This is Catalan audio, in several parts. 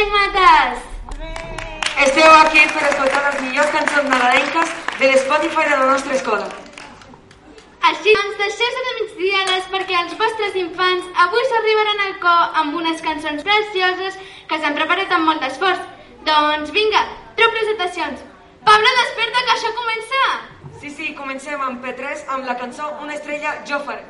dàlmates! Esteu aquí per escoltar les millors cançons nadalenques de l'Spotify de la nostra escola. Així doncs, deixeu-se de migdiades perquè els vostres infants avui s'arribaran al cor amb unes cançons precioses que s'han preparat amb molt d'esforç. Doncs vinga, treu presentacions. Pablo, desperta, que això comença! Sí, sí, comencem amb P3 amb la cançó Una estrella, Jofar.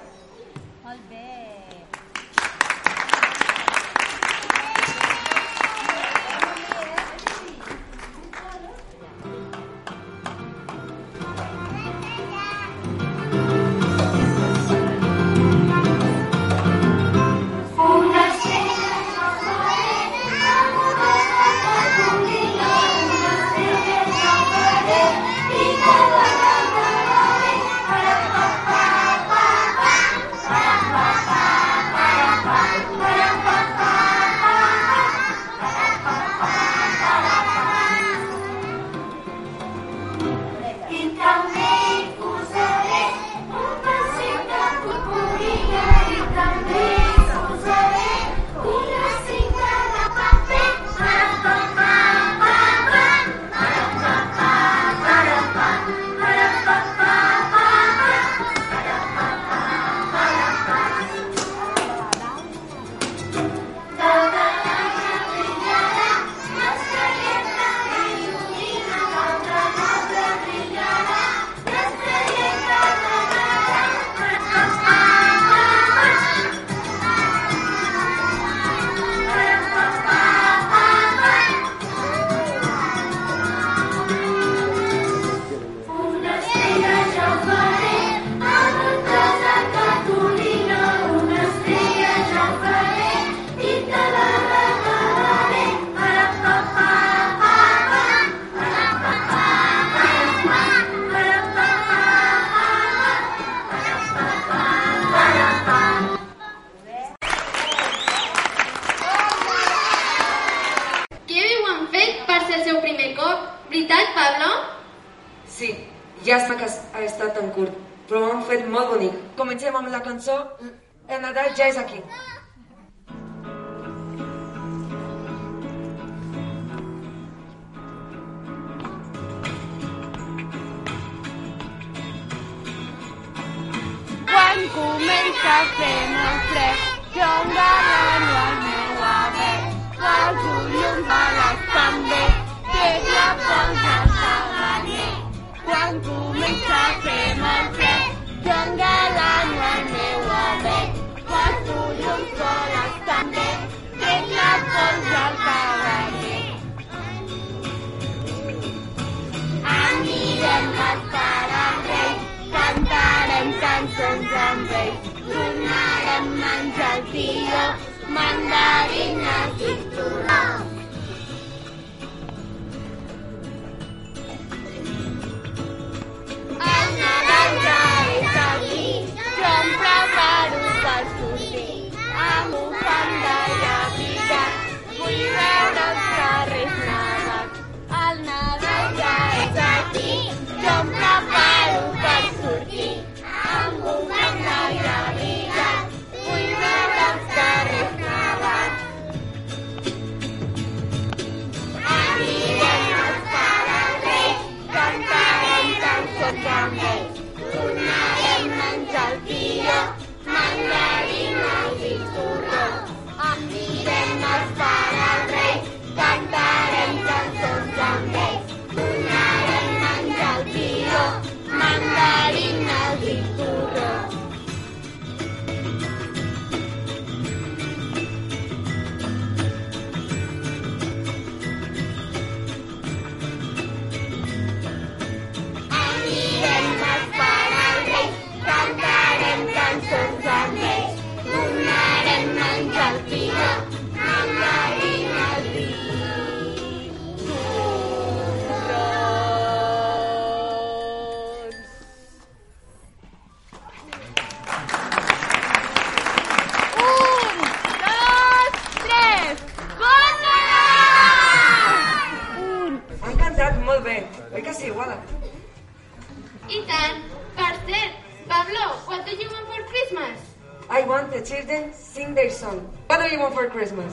I want the children sing their song. What do you want for Christmas?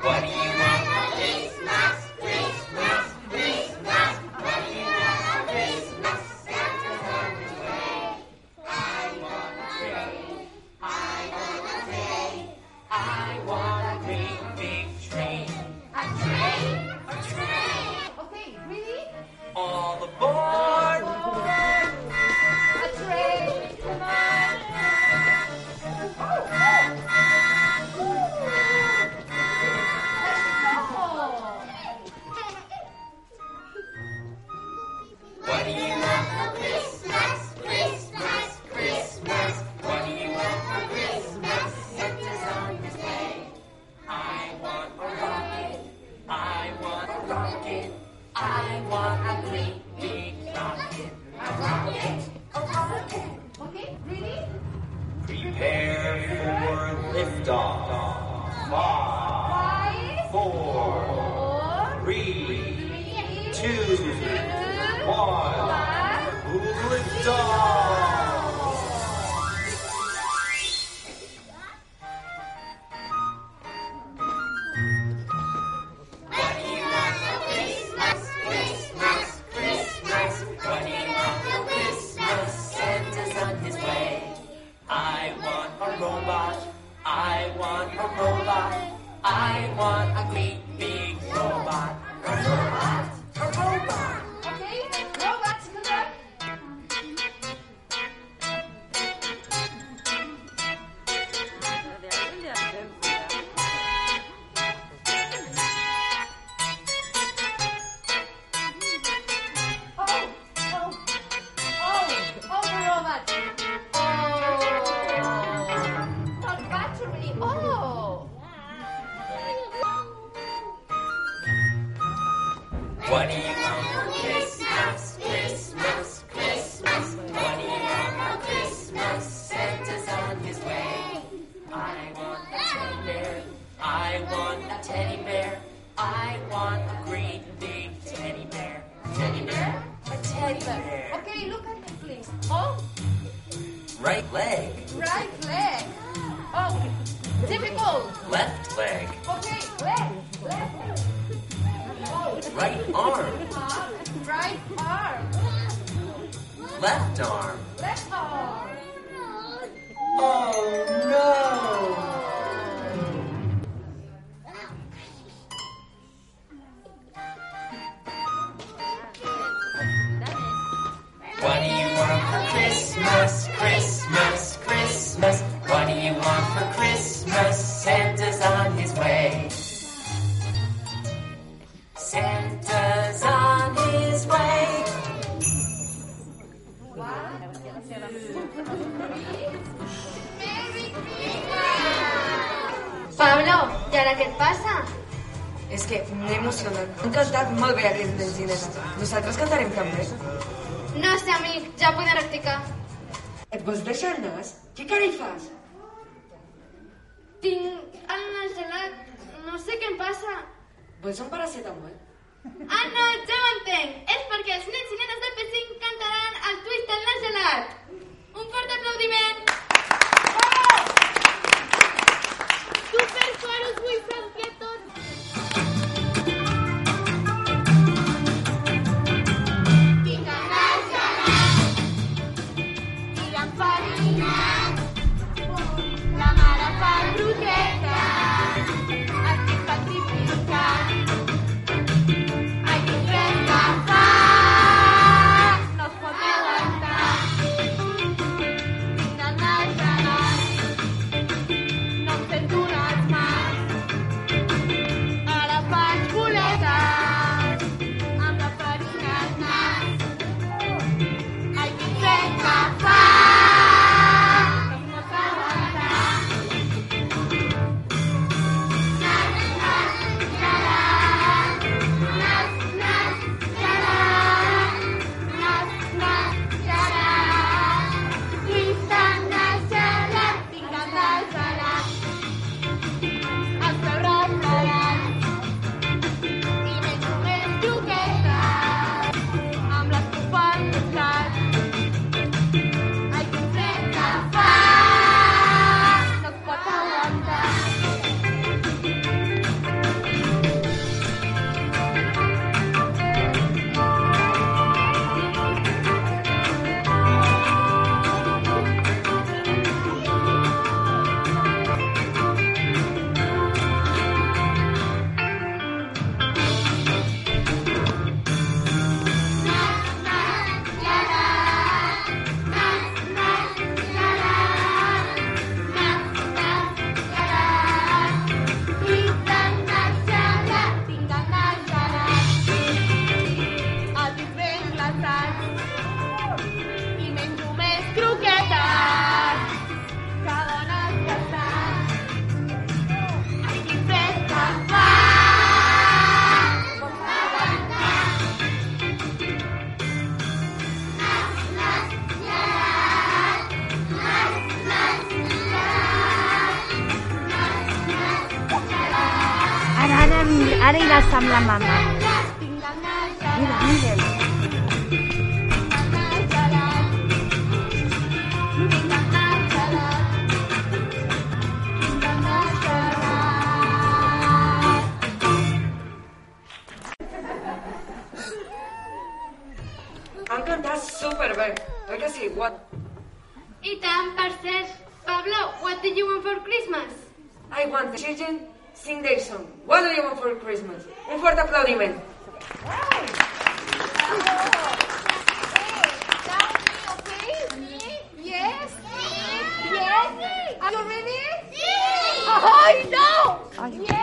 What do you want for Christmas? Pablo, i ara què et passa? És que m'he emocionat. Hem cantat molt bé aquest nens i. Nosaltres cantarem també. No sé, amic, ja vull anar a practicar. Et vols deixar el nas? Què cara hi fas? Tinc el nas gelat. No sé què em passa. Vols un paracetamol? Ah, no, ja ho entenc. És perquè els nens i nenes de P5 cantaran el twist del nas gelat. Un fort aplaudiment! Super Suarus, muy from Thank you. What do you want for Christmas? Un fuerte aplaudimiento. Yes. Yes. Are you ready? Yes. Oh, no. Yes.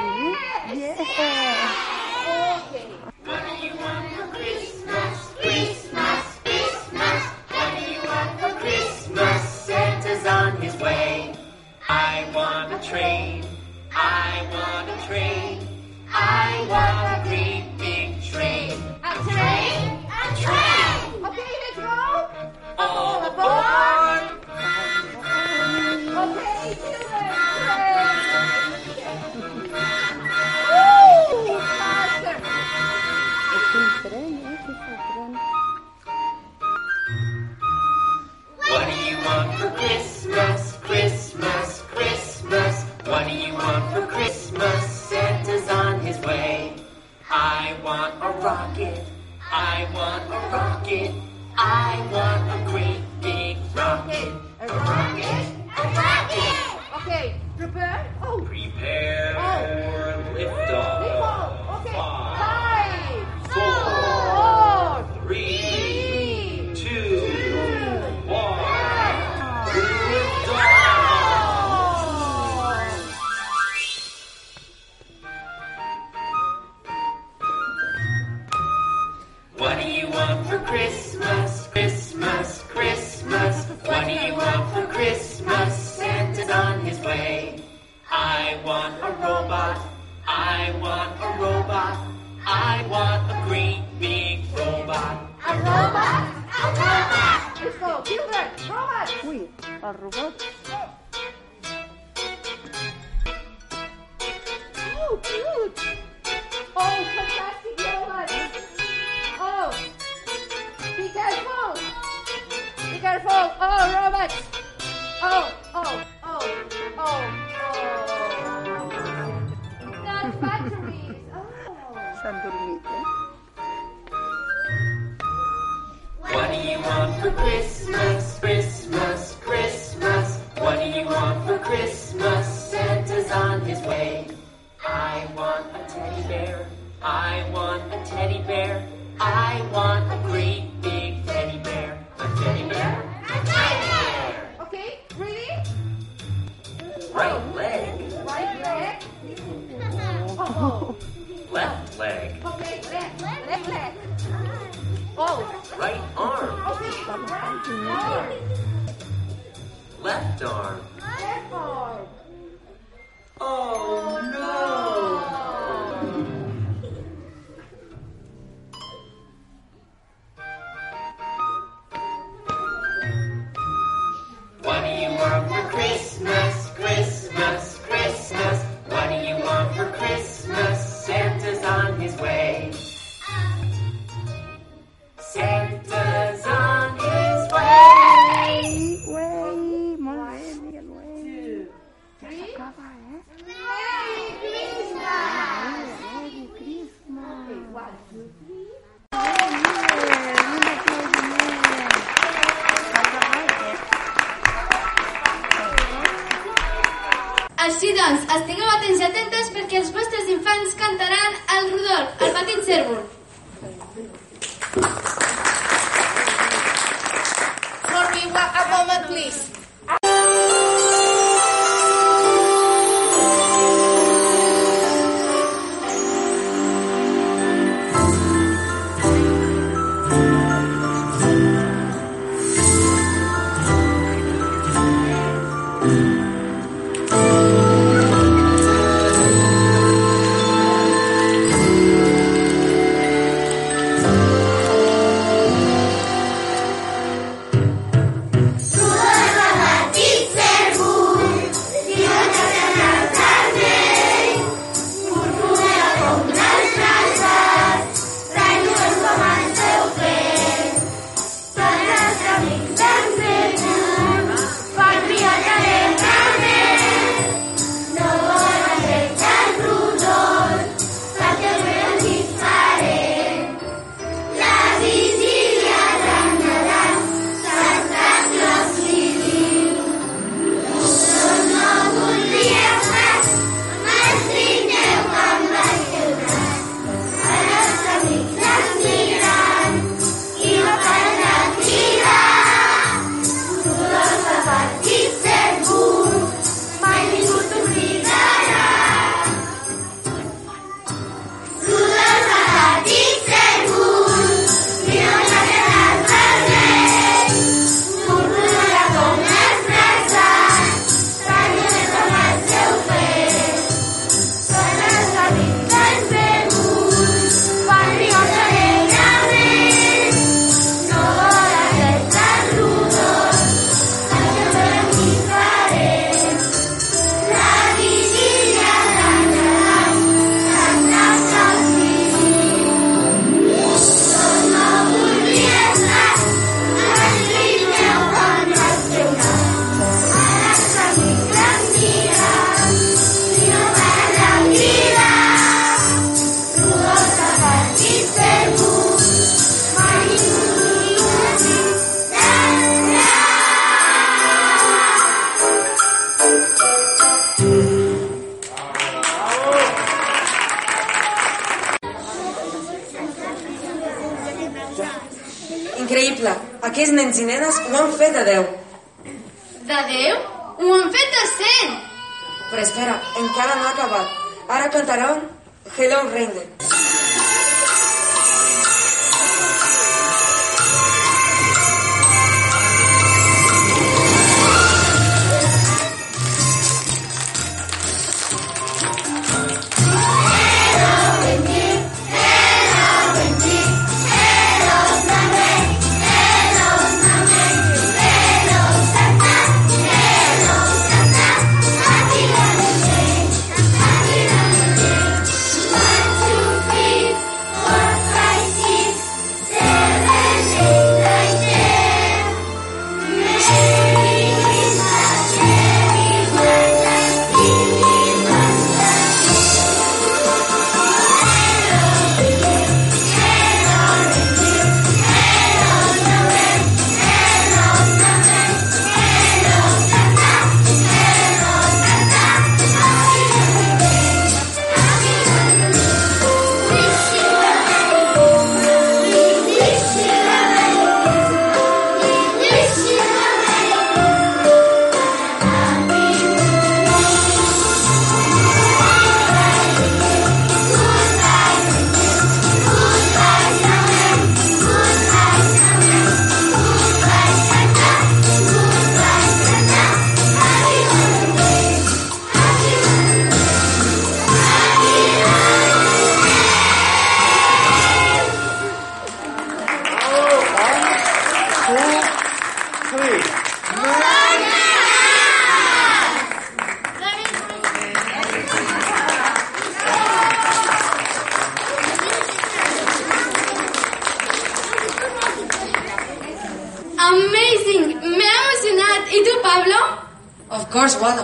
Course, Wada.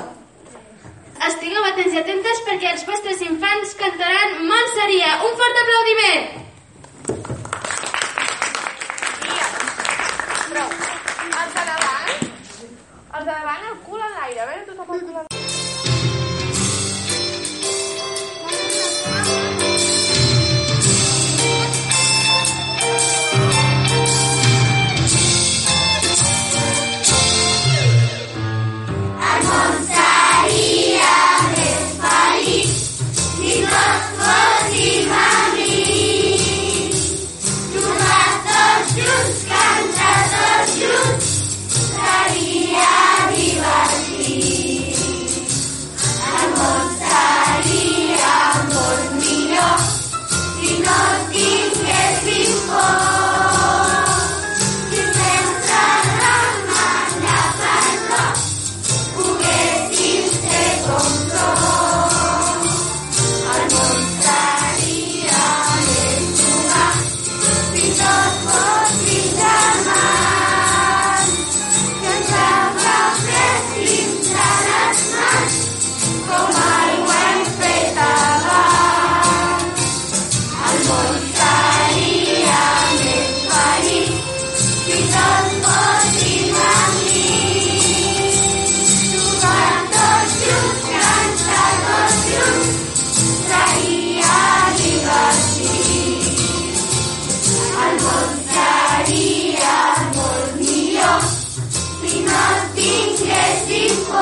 Estigueu atents i atentes perquè els vostres infants cantaran Montseria. Un fort aplaudiment! Però, els de davant, els de davant el cul en l'aire, a veure, tu tapa el cul en l'aire.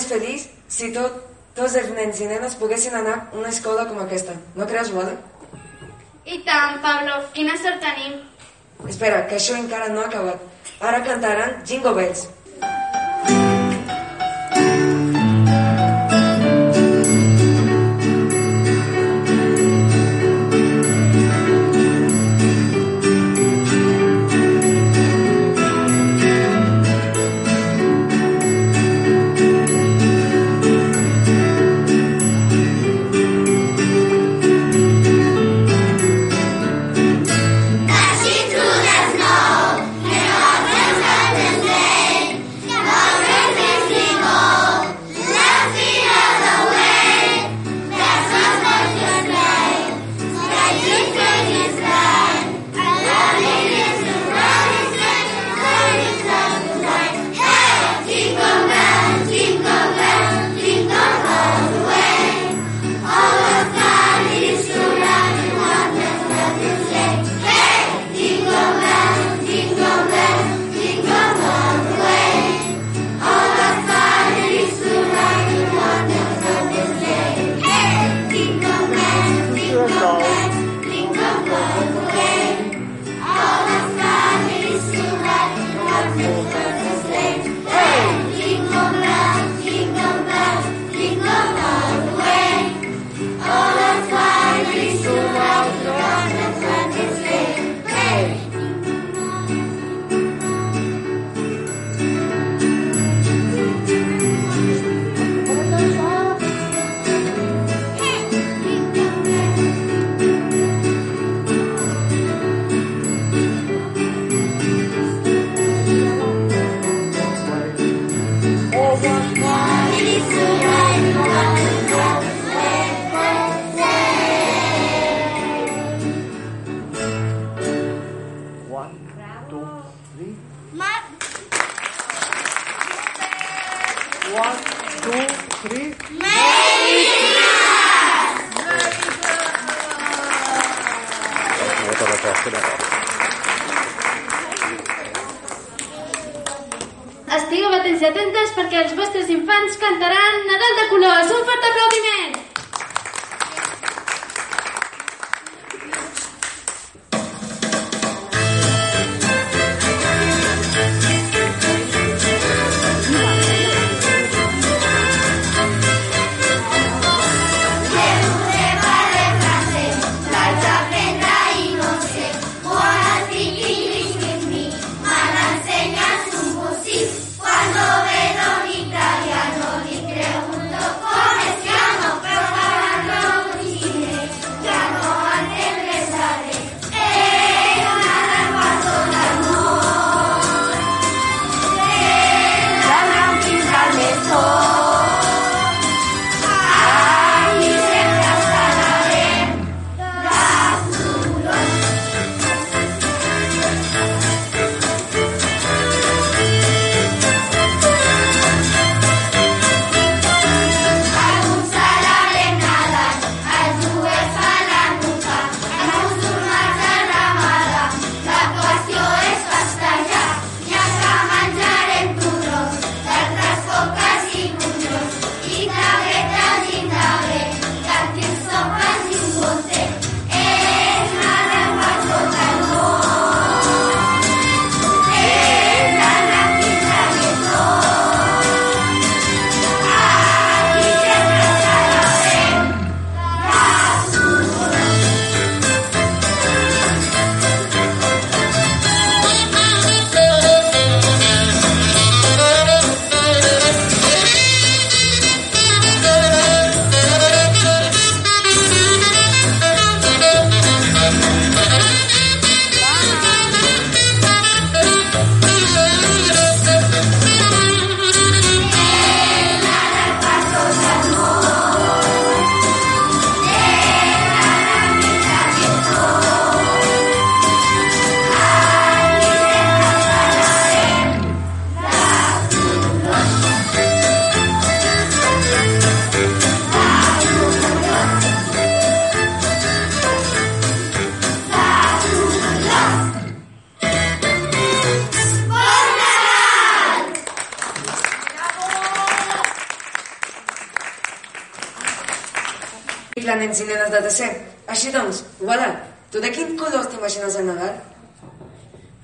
més feliç si tot, tots els nens i nenes poguessin anar a una escola com aquesta. No creus, Lola? I tant, Pablo, quina sort tenim. Espera, que això encara no ha acabat. Ara cantaran Jingle Bells.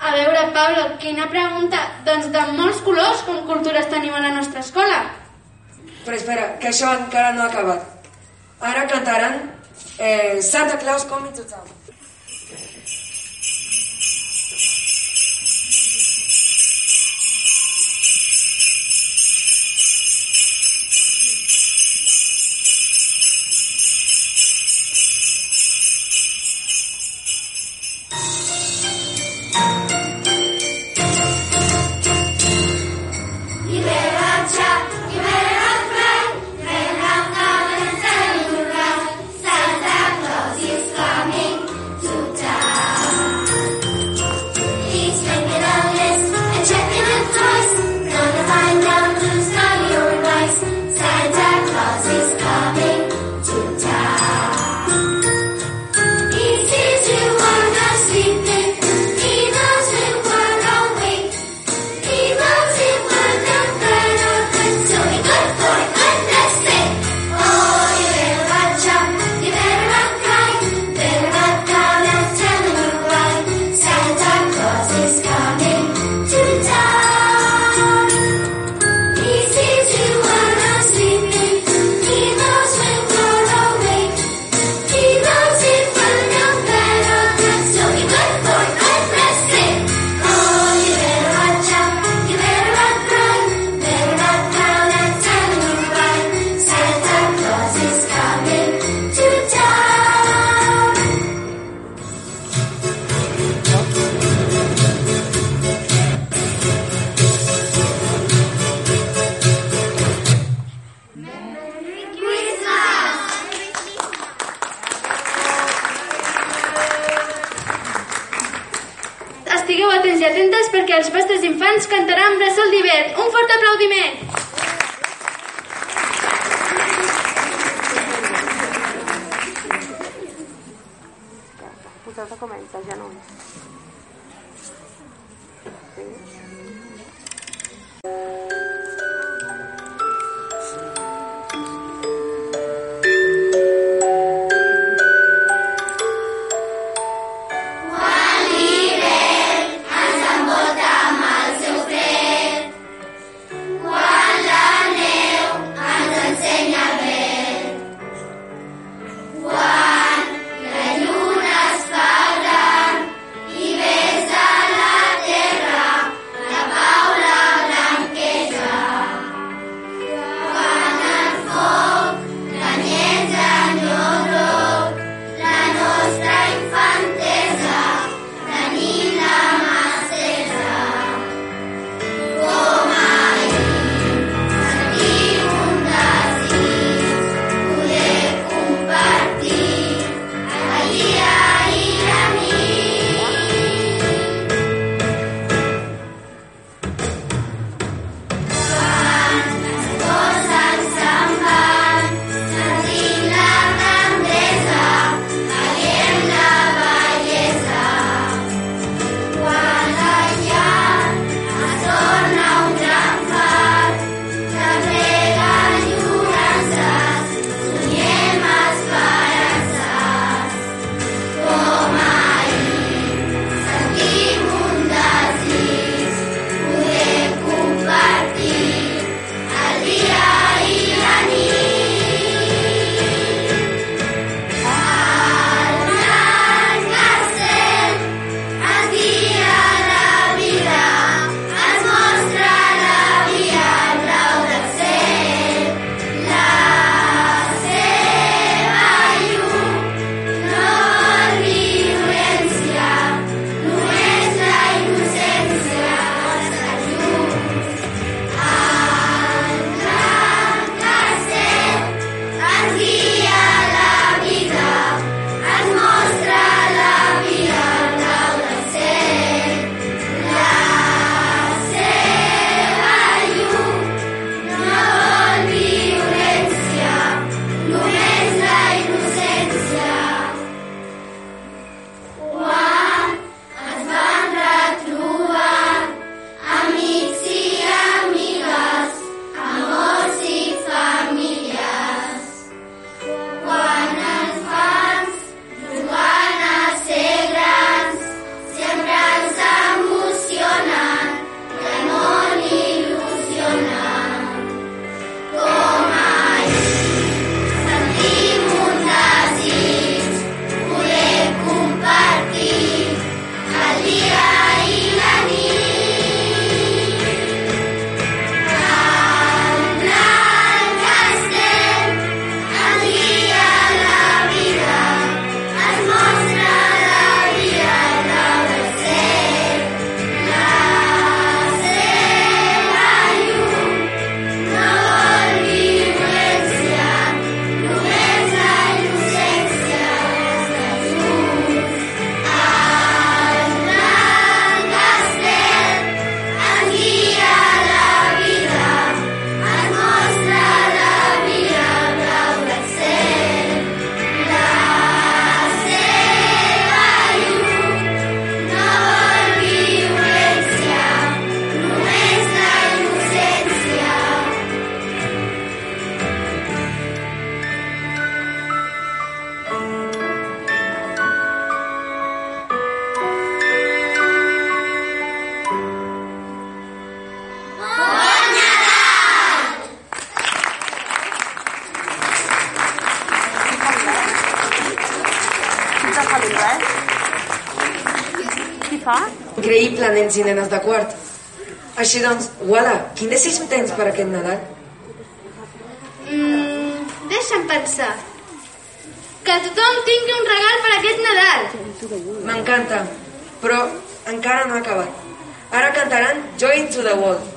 A veure, Pablo, quina pregunta. Doncs de molts colors com cultures tenim a la nostra escola. Però espera, que això encara no ha acabat. Ara cantaran eh, Santa Claus Coming to Town. Nens i nenes de quart. Així doncs, Wala, quin desig tens per aquest Nadal? Mm, deixa'm pensar. Que tothom tingui un regal per aquest Nadal. M'encanta, però encara no ha acabat. Ara cantaran Joy to the World.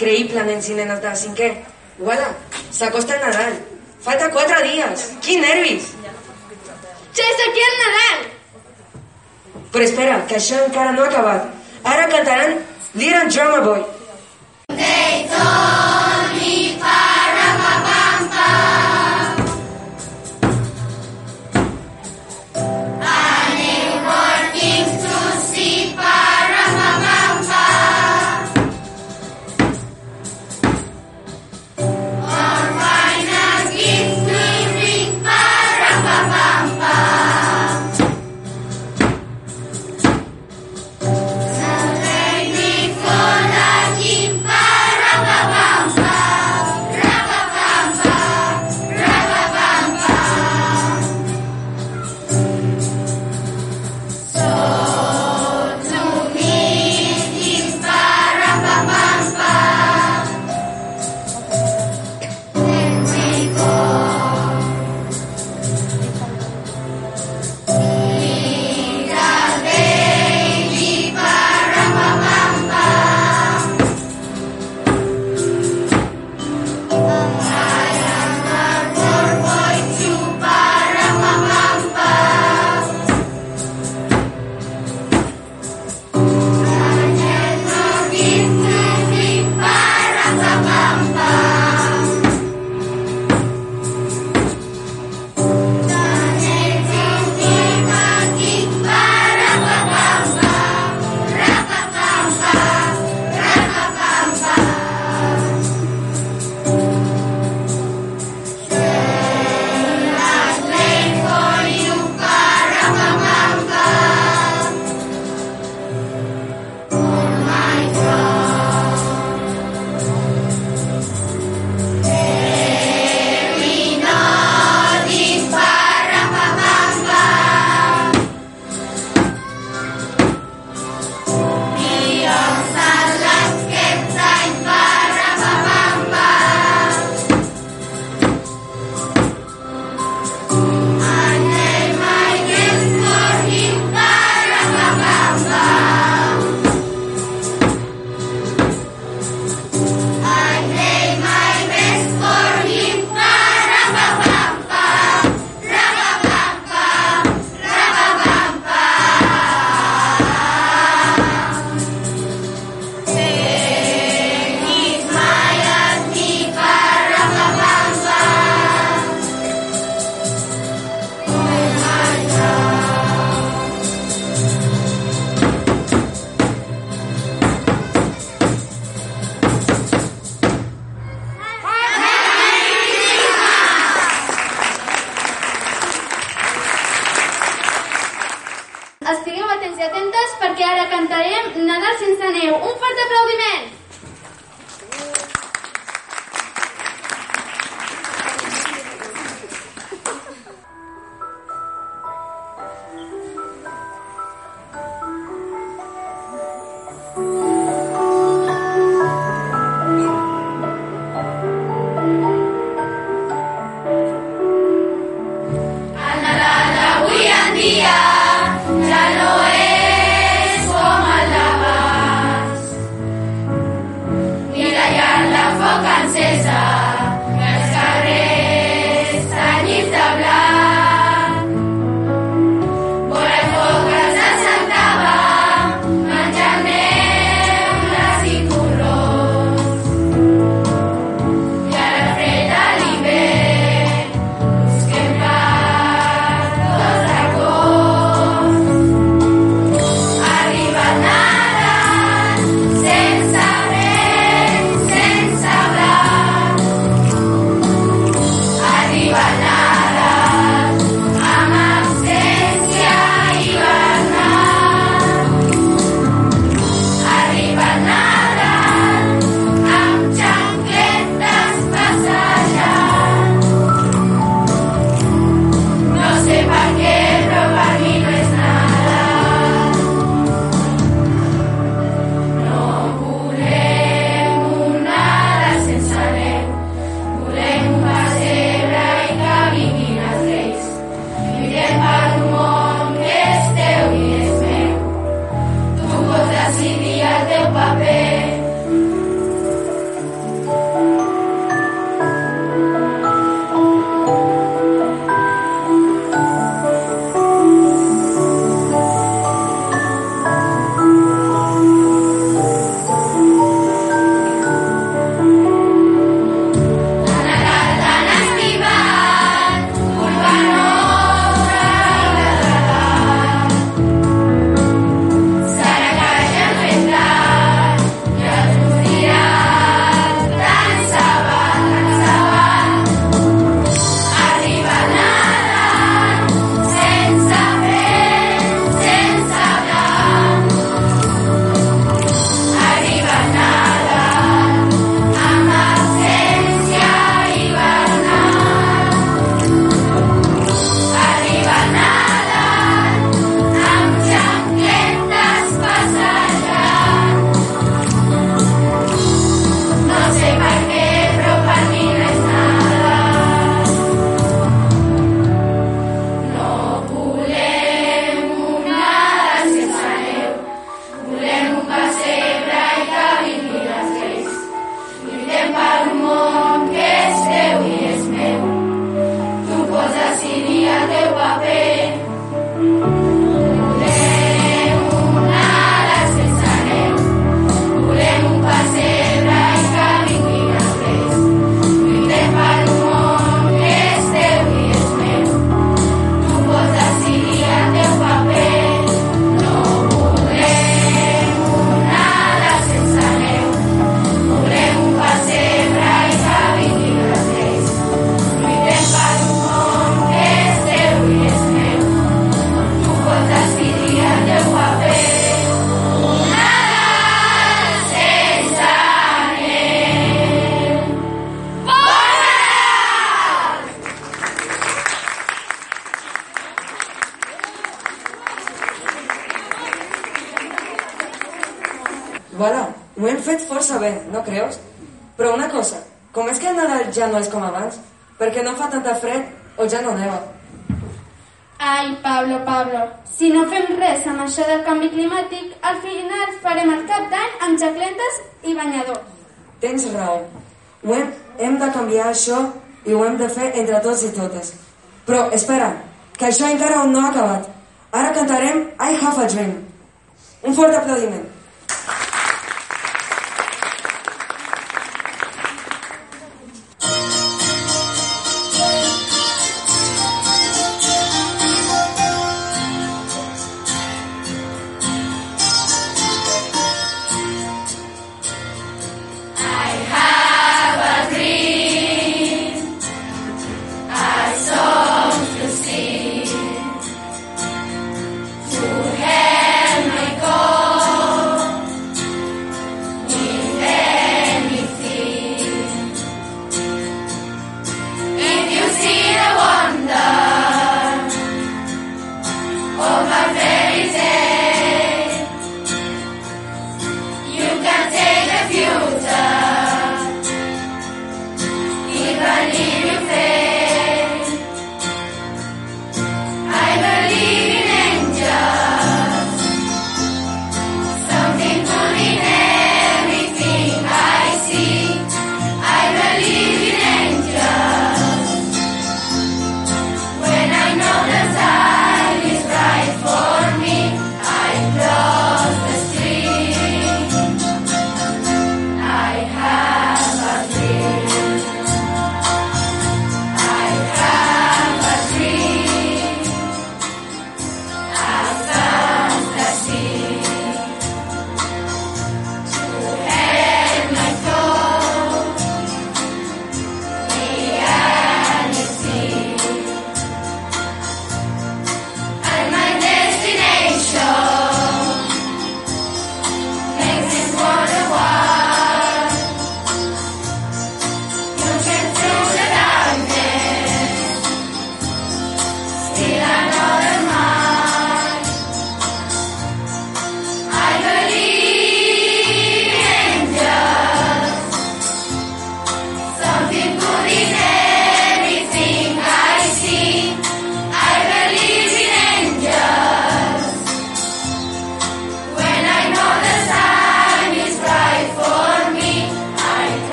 Increïble, nens i nenes de cinquè. Uala, s'acosta el Nadal. Falta quatre dies. Quin nervis! Ja és aquí el Nadal! Però espera, que això encara no ha acabat. Ara cantaran Little Drummer Boy. meu, um vai no creus? Però una cosa, com és que el Nadal ja no és com abans? Perquè no fa tanta fred o ja no neva? Ai, Pablo, Pablo, si no fem res amb això del canvi climàtic, al final farem el cap d'any amb jaclentes i banyador. Tens raó. Ho hem, hem de canviar això i ho hem de fer entre tots i totes. Però, espera, que això encara no ha acabat. Ara cantarem I Have a Dream. Un fort aplaudiment.